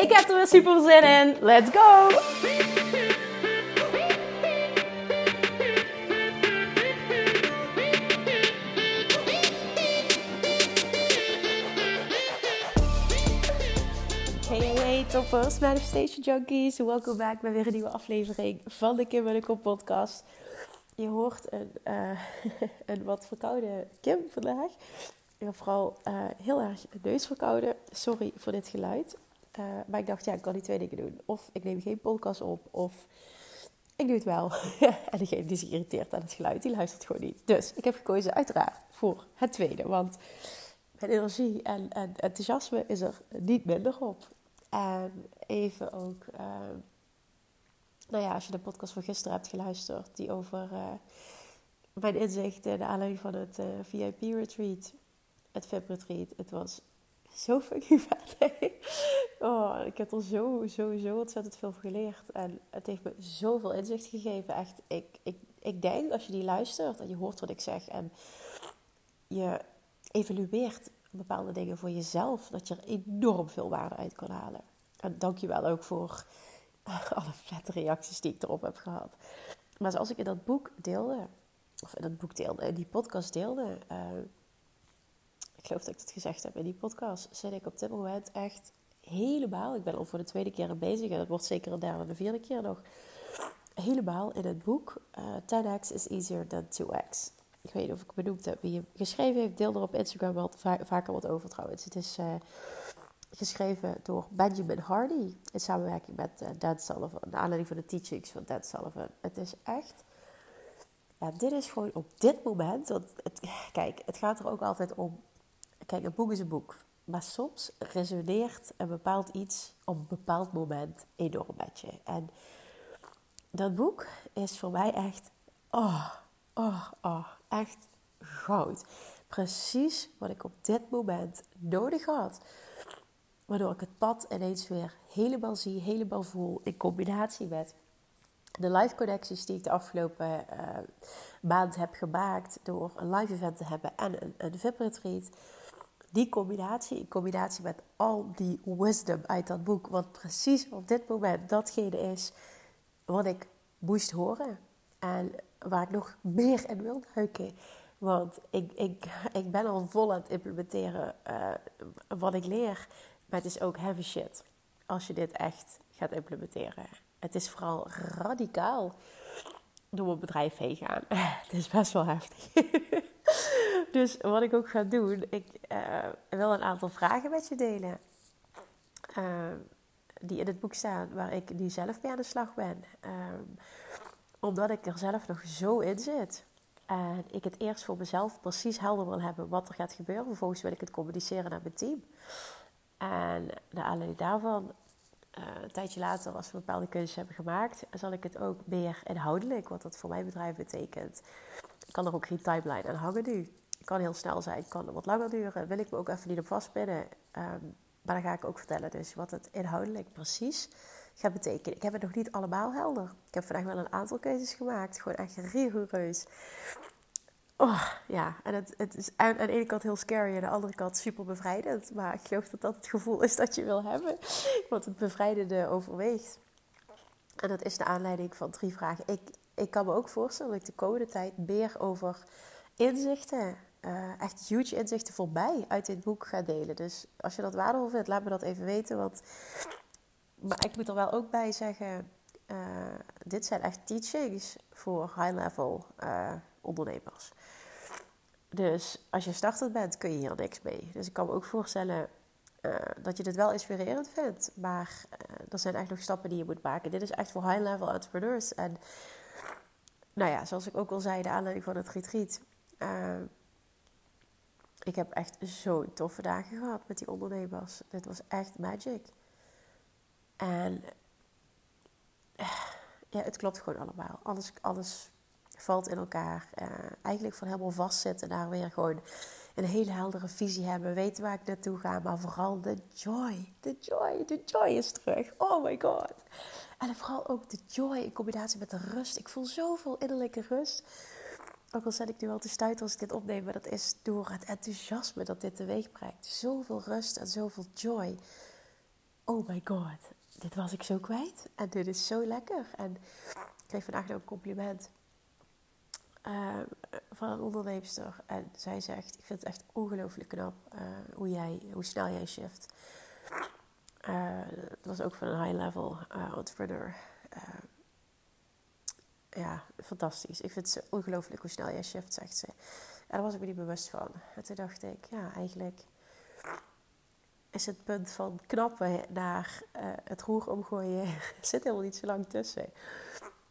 Ik heb er weer super zin in. Let's go! Hey, toppers, Manifestation Junkies. Welkom back bij weer een nieuwe aflevering van de Kim en de Kop podcast. Je hoort een, uh, een wat verkoude Kim vandaag. Heb vooral uh, heel erg neus verkouden. Sorry voor dit geluid. Uh, maar ik dacht, ja, ik kan die twee dingen doen. Of ik neem geen podcast op, of ik doe het wel. en degene die zich irriteert aan het geluid, die luistert gewoon niet. Dus ik heb gekozen uiteraard voor het tweede. Want mijn energie en, en enthousiasme is er niet minder op. En even ook, uh, nou ja, als je de podcast van gisteren hebt geluisterd, die over uh, mijn inzichten naar aanleiding van het uh, VIP-retreat, het VIP-retreat. Het was zo fucking vet. oh, ik heb er zo, zo, zo ontzettend veel van geleerd. En het heeft me zoveel inzicht gegeven. Echt, ik, ik, ik denk als je die luistert en je hoort wat ik zeg en je evalueert bepaalde dingen voor jezelf, dat je er enorm veel waarde uit kan halen. En dankjewel ook voor alle vette reacties die ik erop heb gehad. Maar zoals ik in dat boek deelde, of in dat boek deelde, in die podcast deelde, uh, ik geloof dat ik het gezegd heb in die podcast, zit ik op dit moment echt helemaal, ik ben al voor de tweede keer bezig en dat wordt zeker een derde en de vierde keer nog, helemaal in het boek uh, 10x is easier than 2x. Ik weet niet of ik benoemd heb wie je geschreven heeft. Deel er op Instagram wel va vaker wat over trouwens. Het is uh, geschreven door Benjamin Hardy in samenwerking met uh, Dan Sullivan. Naar aanleiding van de teachings van Dan Sullivan. Het is echt... Ja, dit is gewoon op dit moment... Want het, kijk, het gaat er ook altijd om... Kijk, een boek is een boek. Maar soms resoneert een bepaald iets op een bepaald moment enorm met je. En dat boek is voor mij echt... Oh, oh, oh, echt goud. Precies wat ik op dit moment nodig had. Waardoor ik het pad ineens weer helemaal zie, helemaal voel. In combinatie met de live connecties die ik de afgelopen uh, maand heb gemaakt. Door een live event te hebben en een, een VIP-retreat. Die combinatie, in combinatie met al die wisdom uit dat boek. Wat precies op dit moment datgene is wat ik moest horen. En waar ik nog meer in wil duiken. Want ik, ik, ik ben al vol aan het implementeren uh, wat ik leer. Maar het is ook heavy shit als je dit echt gaat implementeren. Het is vooral radicaal door mijn bedrijf heen gaan. Het is best wel heftig. dus wat ik ook ga doen, ik uh, wil een aantal vragen met je delen. Uh, die in het boek staan, waar ik nu zelf mee aan de slag ben. Um, omdat ik er zelf nog zo in zit. En ik het eerst voor mezelf precies helder wil hebben wat er gaat gebeuren. Vervolgens wil ik het communiceren naar mijn team. En naar aanleiding daarvan, uh, een tijdje later, als we bepaalde keuzes hebben gemaakt, zal ik het ook meer inhoudelijk, wat dat voor mijn bedrijf betekent. Kan er ook geen timeline aan hangen nu. Kan heel snel zijn, kan wat langer duren. Wil ik me ook even niet op vastpinnen. Um, maar dan ga ik ook vertellen dus wat het inhoudelijk precies gaat betekenen. Ik heb het nog niet allemaal helder. Ik heb vandaag wel een aantal keuzes gemaakt. Gewoon echt rigoureus. Oh, ja, en het, het is aan, aan de ene kant heel scary en aan de andere kant super bevrijdend. Maar ik geloof dat dat het gevoel is dat je wil hebben. Want het bevrijdende overweegt. En dat is de aanleiding van drie vragen. Ik, ik kan me ook voorstellen dat ik de komende tijd meer over inzichten, uh, echt huge inzichten voor mij uit dit boek ga delen. Dus als je dat waardevol vindt, laat me dat even weten. Want maar ik moet er wel ook bij zeggen, uh, dit zijn echt teachings voor high-level uh, ondernemers. Dus als je starter bent, kun je hier niks mee. Dus ik kan me ook voorstellen dat je dit wel inspirerend vindt. Maar er zijn echt nog stappen die je moet maken. Dit is echt voor high-level entrepreneurs. En nou ja, zoals ik ook al zei, de aanleiding van het retreat. Ik heb echt zo toffe dagen gehad met die ondernemers. Dit was echt magic. En ja, het klopt gewoon allemaal. Alles, alles valt in elkaar. Uh, eigenlijk van helemaal vastzitten, daar weer gewoon een hele heldere visie hebben, weten waar ik naartoe ga, maar vooral de joy. De joy, de joy is terug. Oh my god. En vooral ook de joy in combinatie met de rust. Ik voel zoveel innerlijke rust. Ook al zet ik nu al te stuiten als ik dit opneem, maar dat is door het enthousiasme dat dit teweeg brengt. Zoveel rust en zoveel joy. Oh my god, dit was ik zo kwijt. En dit is zo lekker. En ik kreeg vandaag nog een compliment uh, van een onderneemster. En zij zegt, ik vind het echt ongelooflijk knap uh, hoe, jij, hoe snel jij shift. Uh, het was ook van een high-level entrepreneur. Ja, fantastisch. Ik vind het ongelooflijk hoe snel jij shift, zegt ze. En daar was ik me niet bewust van. En toen dacht ik, ja, eigenlijk is het punt van knappen naar het roer omgooien... zit helemaal niet zo lang tussen.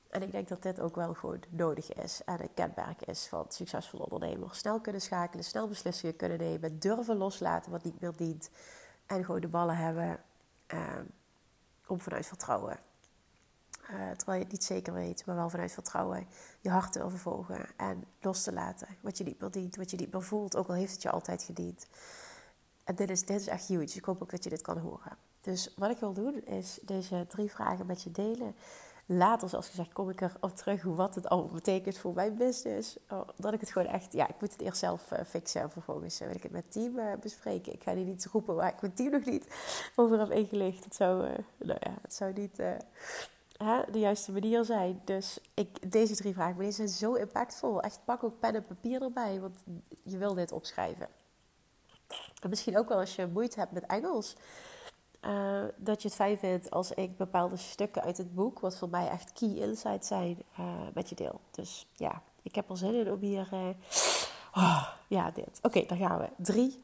En ik denk dat dit ook wel gewoon nodig is en een kenmerk is van succesvolle ondernemers. Snel kunnen schakelen, snel beslissingen kunnen nemen, durven loslaten wat niet meer dient. En gewoon de ballen hebben uh, om vanuit vertrouwen. Uh, terwijl je het niet zeker weet, maar wel vanuit vertrouwen je hart te overvolgen en los te laten. Wat je niet meer dient, wat je niet meer voelt, ook al heeft het je altijd gediend. En dit is, dit is echt huge. Ik hoop ook dat je dit kan horen. Dus wat ik wil doen is deze drie vragen met je delen later, zoals gezegd, kom ik erop terug wat het allemaal betekent voor mijn business. Oh, dat ik het gewoon echt, ja, ik moet het eerst zelf uh, fixen en vervolgens uh, wil ik het met team bespreken. Ik ga niet iets roepen waar ik mijn team nog niet over heb ingelicht. Het zou, nou ja, het zou niet de juiste manier zijn. Dus ik, deze drie vragen, maar deze zijn zo impactvol. Echt pak ook pen en papier erbij, want je wil dit opschrijven. En misschien ook wel als je moeite hebt met Engels. Uh, dat je het fijn vindt als ik bepaalde stukken uit het boek, wat voor mij echt key insights zijn, uh, met je deel. Dus ja, ik heb er zin in om hier. Uh, oh, ja, dit. Oké, dan gaan we. Drie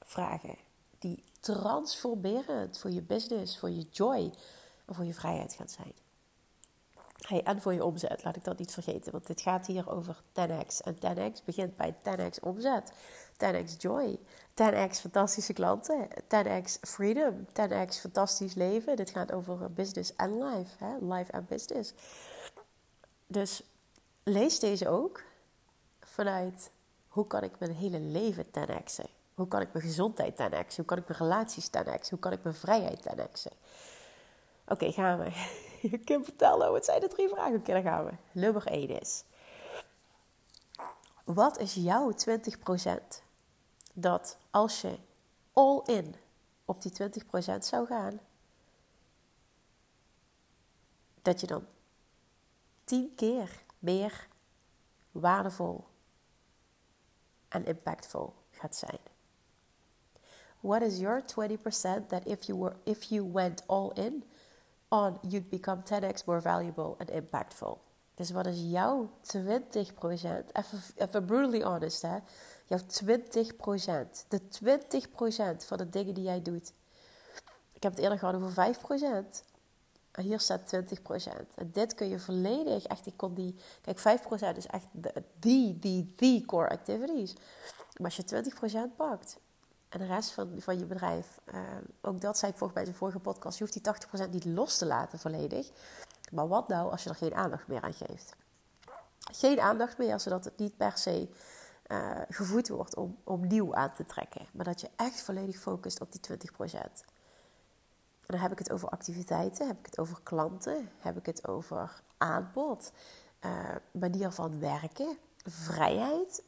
vragen die transformerend voor je business, voor je joy en voor je vrijheid gaan zijn. Hey, en voor je omzet, laat ik dat niet vergeten, want dit gaat hier over 10x. En 10x begint bij 10x omzet, 10x joy, 10x fantastische klanten, 10x freedom, 10x fantastisch leven. Dit gaat over business en life, hè? life en business. Dus lees deze ook vanuit hoe kan ik mijn hele leven 10x'en? Hoe kan ik mijn gezondheid 10x? Hoe kan ik mijn relaties 10x? Hoe kan ik mijn vrijheid 10x'en? Oké, gaan we. Kim, vertellen, wat zijn de drie vragen? Oké, dan gaan we. Nummer 1 is... Wat is jouw 20% dat als je all in op die 20% zou gaan, dat je dan 10 keer meer waardevol en impactvol gaat zijn. What is your 20% that if you were if you went all in on you'd become 10x more valuable and impactful? Dus wat is jouw 20%? Even, even brutally honest hè jouw 20%. De 20% van de dingen die jij doet. Ik heb het eerder gehad over 5%. En hier staat 20%. En dit kun je volledig, echt, ik kon die... Kijk, 5% is echt de, die, die, core activities. Maar als je 20% pakt en de rest van, van je bedrijf... Uh, ook dat zei ik volgens in de vorige podcast. Je hoeft die 80% niet los te laten volledig. Maar wat nou als je er geen aandacht meer aan geeft? Geen aandacht meer, zodat het niet per se uh, gevoed wordt om, om nieuw aan te trekken. Maar dat je echt volledig focust op die 20%. En dan heb ik het over activiteiten, heb ik het over klanten, heb ik het over aanbod, uh, manier van werken, vrijheid,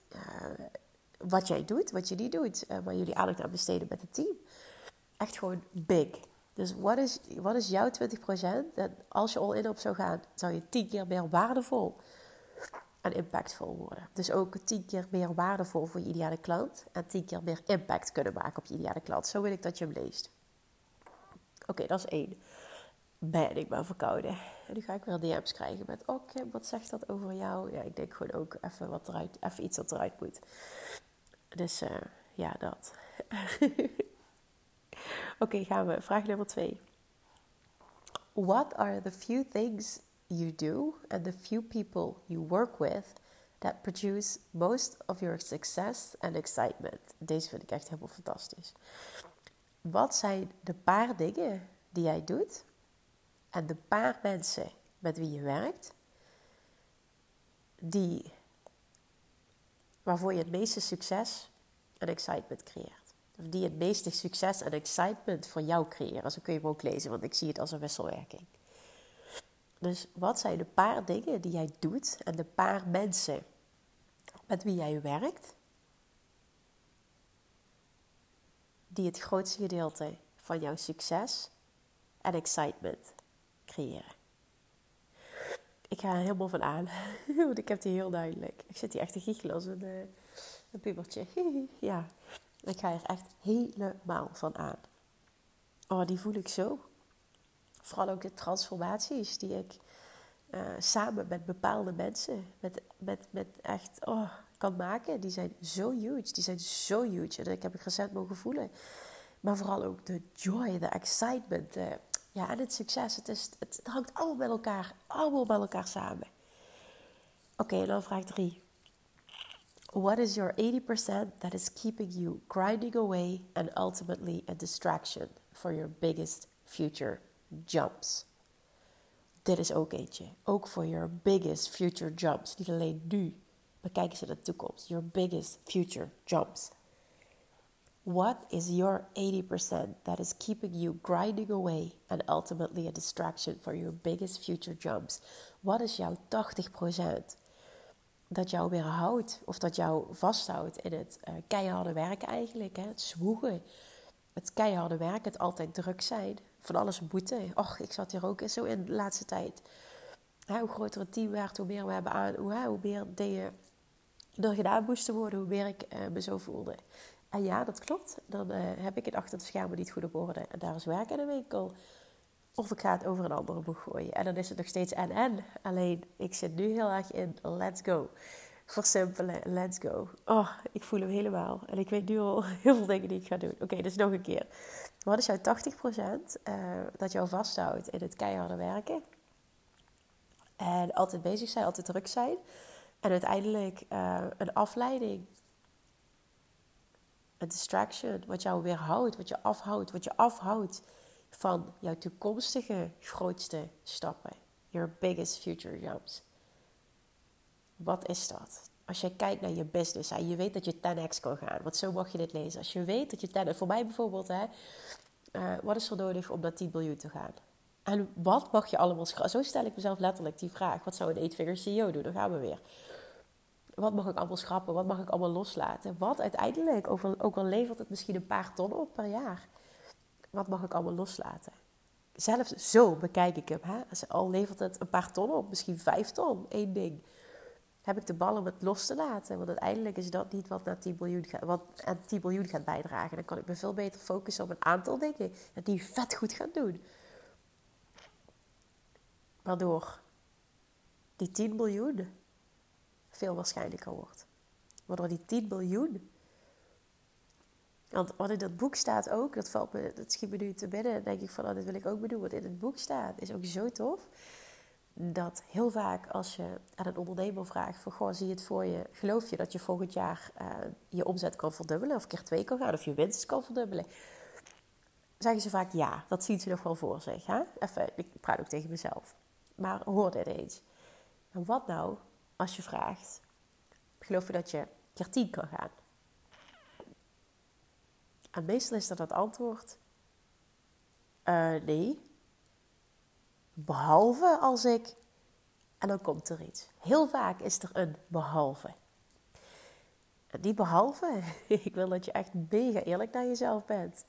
wat jij doet, wat niet doet, waar jullie aandacht aan besteden met het team. Echt gewoon big. Dus wat is, wat is jouw 20%? En als je all in op zou gaan, zou je tien keer meer waardevol en impactvol worden. Dus ook tien keer meer waardevol voor je ideale klant en tien keer meer impact kunnen maken op je ideale klant. Zo wil ik dat je hem leest. Oké, dat is één. Ben ik ben verkouden. En nu ga ik weer DM's krijgen met: Oké, wat zegt dat over jou? Ja, ik denk gewoon ook even, wat eruit, even iets wat eruit moet. Dus uh, ja, dat. Oké, gaan we. Vraag nummer twee. What are the few things you do and the few people you work with that produce most of your success and excitement. Deze vind ik echt helemaal fantastisch. Wat zijn de paar dingen die jij doet en de paar mensen met wie je werkt, die, waarvoor je het meeste succes en excitement creëert. Of die het meeste succes en excitement voor jou creëren. Zo kun je hem ook lezen, want ik zie het als een wisselwerking. Dus wat zijn de paar dingen die jij doet en de paar mensen met wie jij werkt, die het grootste gedeelte van jouw succes en excitement creëren? Ik ga er helemaal van aan, want ik heb die heel duidelijk. Ik zit hier echt te giechelen als een, uh, een pubertje. ja, ik ga er echt helemaal van aan. Oh, die voel ik zo. Vooral ook de transformaties die ik uh, samen met bepaalde mensen, met, met, met echt, oh, kan maken. Die zijn zo huge. Die zijn zo huge. En ik heb het recent mogen voelen. Maar vooral ook de joy, de excitement. Ja, en het succes. Het, is, het, hangt allemaal bij elkaar. Allemaal bij elkaar samen. Oké, okay, dan vraag 3. What is your 80% that is keeping you grinding away and ultimately a distraction for your biggest future jumps? Dit is ook eentje. Ook voor your biggest future jumps. Niet alleen nu, maar kijk eens naar de toekomst. Your biggest future jumps. What is your 80% that is keeping you grinding away and ultimately a distraction for your biggest future jumps? Wat is jouw 80% dat jou weerhoudt of dat jou vasthoudt in het uh, keiharde werken eigenlijk? Hè? Het zwoegen, het keiharde werken, het altijd druk zijn, van alles moeten. Och, ik zat hier ook zo in de laatste tijd. hoe groter het team werd, hoe meer we hebben aan, hoe, meer dingen er gedaan moesten worden, hoe meer ik uh, me zo voelde. En ja, dat klopt. Dan uh, heb ik het achter de schermen niet goed op orde. En daar is werk in de winkel. Of ik ga het over een andere boeg gooien. En dan is het nog steeds en-en. Alleen, ik zit nu heel erg in let's go. Versimpelen, let's go. Oh, ik voel hem helemaal. En ik weet nu al heel veel dingen die ik ga doen. Oké, dus nog een keer. Wat is jouw 80% uh, eh, dat jou vasthoudt in het keiharde werken? En altijd bezig zijn, altijd druk zijn. En uiteindelijk uh, een afleiding. Een distraction, wat jou weerhoudt, wat je afhoudt, wat je afhoudt van jouw toekomstige grootste stappen. Your biggest future jumps. Wat is dat? Als je kijkt naar je business en je weet dat je 10x kan gaan, want zo mag je dit lezen. Als je weet dat je 10 voor mij bijvoorbeeld, hè, uh, wat is er nodig om naar 10 miljoen te gaan? En wat mag je allemaal schrappen? Zo stel ik mezelf letterlijk die vraag. Wat zou een 8-figure CEO doen? Dan gaan we weer. Wat mag ik allemaal schrappen? Wat mag ik allemaal loslaten? Wat uiteindelijk, ook al, levert het misschien een paar ton op per jaar, wat mag ik allemaal loslaten? Zelfs zo bekijk ik hem. Hè? Al levert het een paar ton op, misschien vijf ton, één ding. Heb ik de bal om het los te laten? Want uiteindelijk is dat niet wat naar 10 miljoen gaat, wat aan 10 miljoen gaat bijdragen. Dan kan ik me veel beter focussen op een aantal dingen die vet goed gaan doen. Waardoor die 10 miljoen veel waarschijnlijker wordt. Waardoor die 10 miljoen. Want wat in dat boek staat ook, dat, valt me, dat schiet me nu te binnen. denk ik van, oh, dit wil ik ook bedoelen. Wat in het boek staat, is ook zo tof. Dat heel vaak als je aan een ondernemer vraagt van, goh, zie je het voor je? Geloof je dat je volgend jaar uh, je omzet kan verdubbelen? Of keer twee kan gaan? Of je winst kan verdubbelen? Zeggen ze vaak ja, dat zien ze nog wel voor zich. Hè? Even, ik praat ook tegen mezelf. Maar hoor dit eens. En wat nou als je vraagt: geloof je dat je keer 10 kan gaan? En meestal is dat het antwoord: uh, nee. Behalve als ik. En dan komt er iets. Heel vaak is er een behalve. En die behalve, ik wil dat je echt mega eerlijk naar jezelf bent.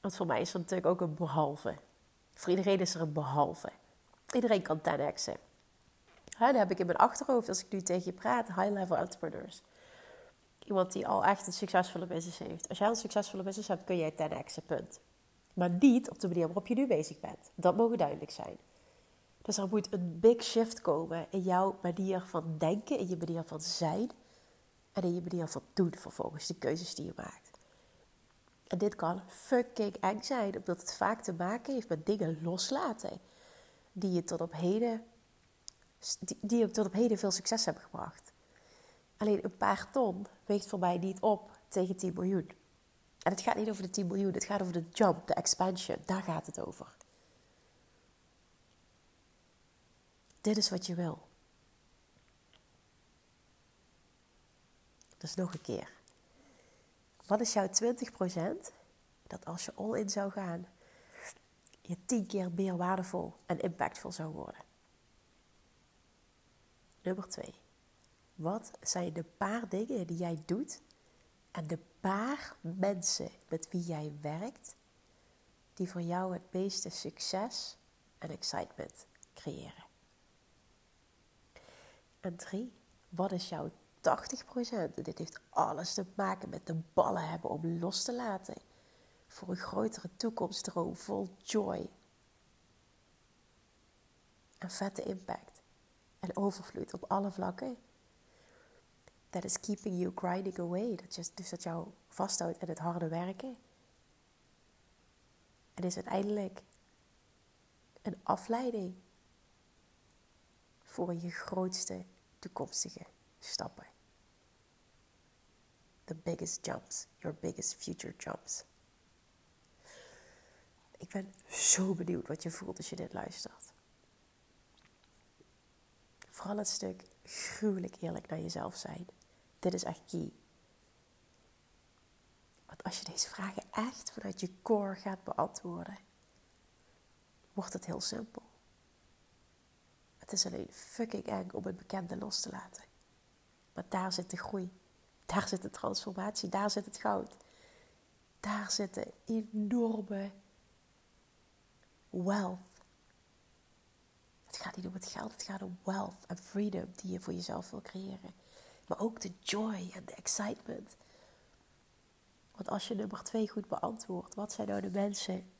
Want voor mij is er natuurlijk ook een behalve. Voor iedereen is er een behalve. Iedereen kan 10x'en. dat heb ik in mijn achterhoofd als ik nu tegen je praat. High-level entrepreneurs. Iemand die al echt een succesvolle business heeft. Als jij een succesvolle business hebt, kun jij 10x'en, punt. Maar niet op de manier waarop je nu bezig bent. Dat mogen duidelijk zijn. Dus er moet een big shift komen in jouw manier van denken, in je manier van zijn en in je manier van doen vervolgens, de keuzes die je maakt. En dit kan fucking eng zijn, omdat het vaak te maken heeft met dingen loslaten die je tot op heden, die, die je tot op heden veel succes hebben gebracht. Alleen een paar ton weegt voor mij niet op tegen 10 miljoen. En het gaat niet over de 10 miljoen, het gaat over de jump, de expansion. Daar gaat het over. Dit is wat je wil. Dus nog een keer. Wat is jouw 20% dat als je all in zou gaan, je 10 keer meer waardevol en impactvol zou worden? Nummer 2. Wat zijn de paar dingen die jij doet en de paar mensen met wie jij werkt die voor jou het meeste succes en excitement creëren? En drie, wat is jouw 80%? En dit heeft alles te maken met de ballen hebben om los te laten voor een grotere toekomstdroom vol joy en vette impact en overvloed op alle vlakken. That is keeping you grinding away. Dat just, dus dat jou vasthoudt in het harde werken. En is uiteindelijk een afleiding voor je grootste toekomstige stappen. The biggest jumps, your biggest future jumps. Ik ben zo benieuwd wat je voelt als je dit luistert. Vooral het stuk gruwelijk eerlijk naar jezelf zijn. Dit is echt key. Want als je deze vragen echt vanuit je core gaat beantwoorden, wordt het heel simpel. Het is alleen fucking eng om het bekende los te laten. Maar daar zit de groei. Daar zit de transformatie. Daar zit het goud. Daar zit de enorme wealth. Het gaat niet om het geld, het gaat om wealth en freedom die je voor jezelf wil creëren. Maar ook de joy en de excitement. Want als je nummer twee goed beantwoordt, wat zijn nou de mensen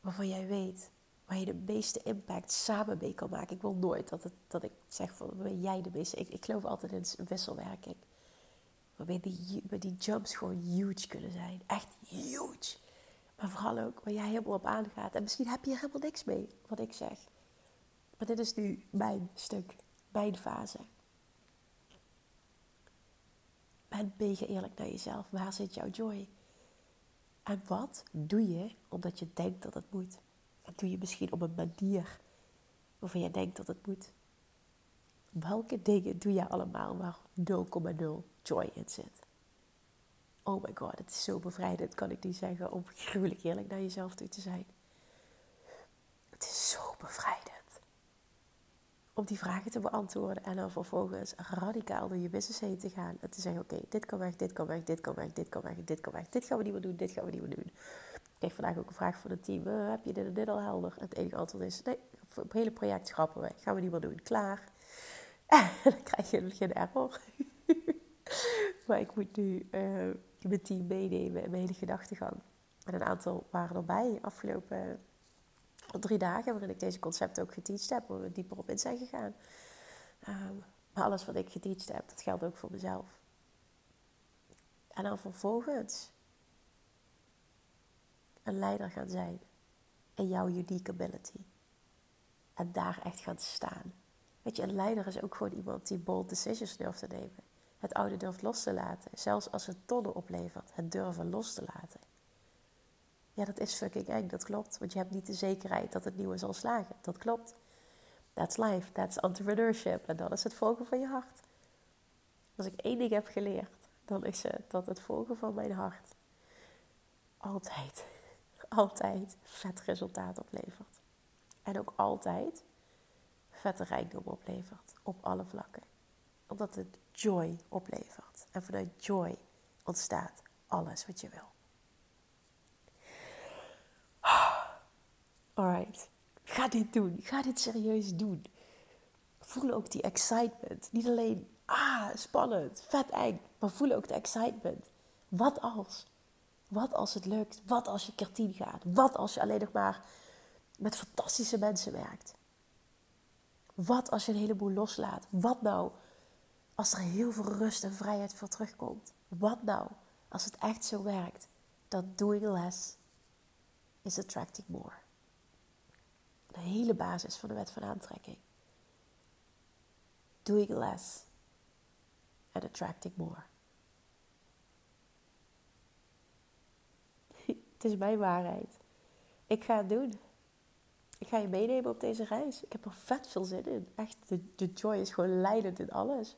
waarvan jij weet waar je de meeste impact samen mee kan maken. Ik wil nooit dat, het, dat ik zeg van jij de meeste. Ik, ik geloof altijd in wisselwerking. Waarbij die, die jumps gewoon huge kunnen zijn. Echt huge. Maar vooral ook waar jij helemaal op aangaat. En misschien heb je er helemaal niks mee, wat ik zeg. Maar dit is nu mijn stuk, mijn fase. Ben mega eerlijk naar jezelf. Waar zit jouw joy? En wat doe je omdat je denkt dat het moet? Dat doe je misschien op een manier waarvan je denkt dat het moet. Welke dingen doe je allemaal waar 0,0 joy in zit? Oh my god, het is zo bevrijdend, kan ik niet zeggen, om gruwelijk eerlijk naar jezelf toe te zijn. Het is zo bevrijdend. Om die vragen te beantwoorden en dan vervolgens radicaal door je business heen te gaan. En te zeggen, oké, dit kan weg, dit kan weg, dit kan weg, dit kan weg, dit kan weg. Dit gaan we niet meer doen, dit gaan we niet meer doen. Ik kreeg vandaag ook een vraag van het team. Uh, heb je dit en dit al helder? En het enige antwoord is, nee, het hele project schrappen we. Gaan we niet meer doen, klaar. En dan krijg je geen error. maar ik moet nu... Uh, mijn team meenemen in mijn hele gedachtegang. En een aantal waren erbij afgelopen drie dagen, waarin ik deze concepten ook geteacht heb, waar we dieper op in zijn gegaan. Ehm, maar alles wat ik geteacht heb, dat geldt ook voor mezelf. En dan vervolgens een leider gaan zijn in jouw unique ability. En daar echt gaan staan. Weet je, een leider is ook gewoon iemand die bold decisions durft te nemen. Het oude durft los te laten. Zelfs als het tonnen oplevert. Het durven los te laten. Ja, dat is fucking eng. Dat klopt. Want je hebt niet de zekerheid dat het nieuwe zal slagen. Dat klopt. That's life. That's entrepreneurship. En dat is het volgen van je hart. Als ik één ding heb geleerd, dan is het dat het volgen van mijn hart altijd, altijd vet resultaat oplevert. En ook altijd vette rijkdom oplevert. Op alle vlakken. Omdat het joy oplevert. En vanuit joy ontstaat alles wat je wil. Alright. Ga dit doen. Ga dit serieus doen. Voel ook die excitement. Niet alleen, ah, spannend, vet eng. Maar voel ook de excitement. Wat als? Wat als het lukt? Wat als je keer gaat? Wat als je alleen nog maar met fantastische mensen werkt? Wat als je een heleboel loslaat? Wat nou als er heel veel rust en vrijheid voor terugkomt. Wat nou als het echt zo werkt dat doing less is attracting more? De hele basis van de wet van aantrekking. Doing less and attracting more. het is mijn waarheid. Ik ga het doen. Ik ga je meenemen op deze reis. Ik heb er vet veel zin in. Echt, de, de joy is gewoon leidend in alles.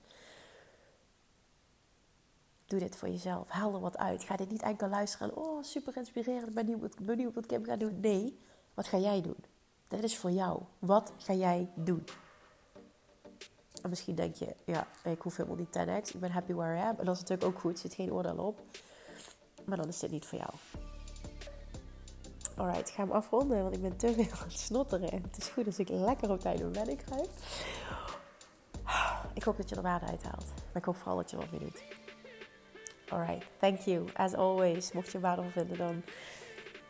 Doe dit voor jezelf. Haal er wat uit. Ga dit niet enkel luisteren oh, super inspirerend. Ik ben benieuwd, benieuwd wat Kim gaat doen. Nee, wat ga jij doen? Dit is voor jou. Wat ga jij doen? En misschien denk je, ja, ik hoef helemaal niet 10x. Ik ben happy where I am. En dat is natuurlijk ook goed. Er zit geen oordeel op. Maar dan is dit niet voor jou. Alright, ik ga hem afronden, want ik ben te veel aan het snotteren. En het is goed als ik lekker op tijd door ben kruip. Ik hoop dat je er waarde uit haalt. Maar ik hoop vooral dat je wat meer doet. Alright, thank you. As always, mocht je waardevol vinden, dan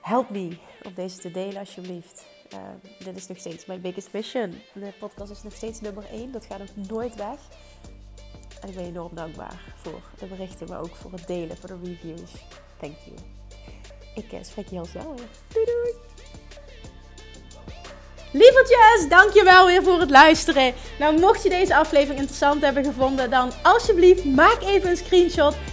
help me om deze te delen alsjeblieft. Uh, dit is nog steeds mijn biggest mission. De podcast is nog steeds nummer 1. Dat gaat ook nooit weg. En ik ben enorm dankbaar voor de berichten, maar ook voor het delen, voor de reviews. Thank you. Ik uh, spreek je heel snel weer. Doei doei! Lievertjes, dankjewel weer voor het luisteren. Nou, mocht je deze aflevering interessant hebben gevonden, dan alsjeblieft maak even een screenshot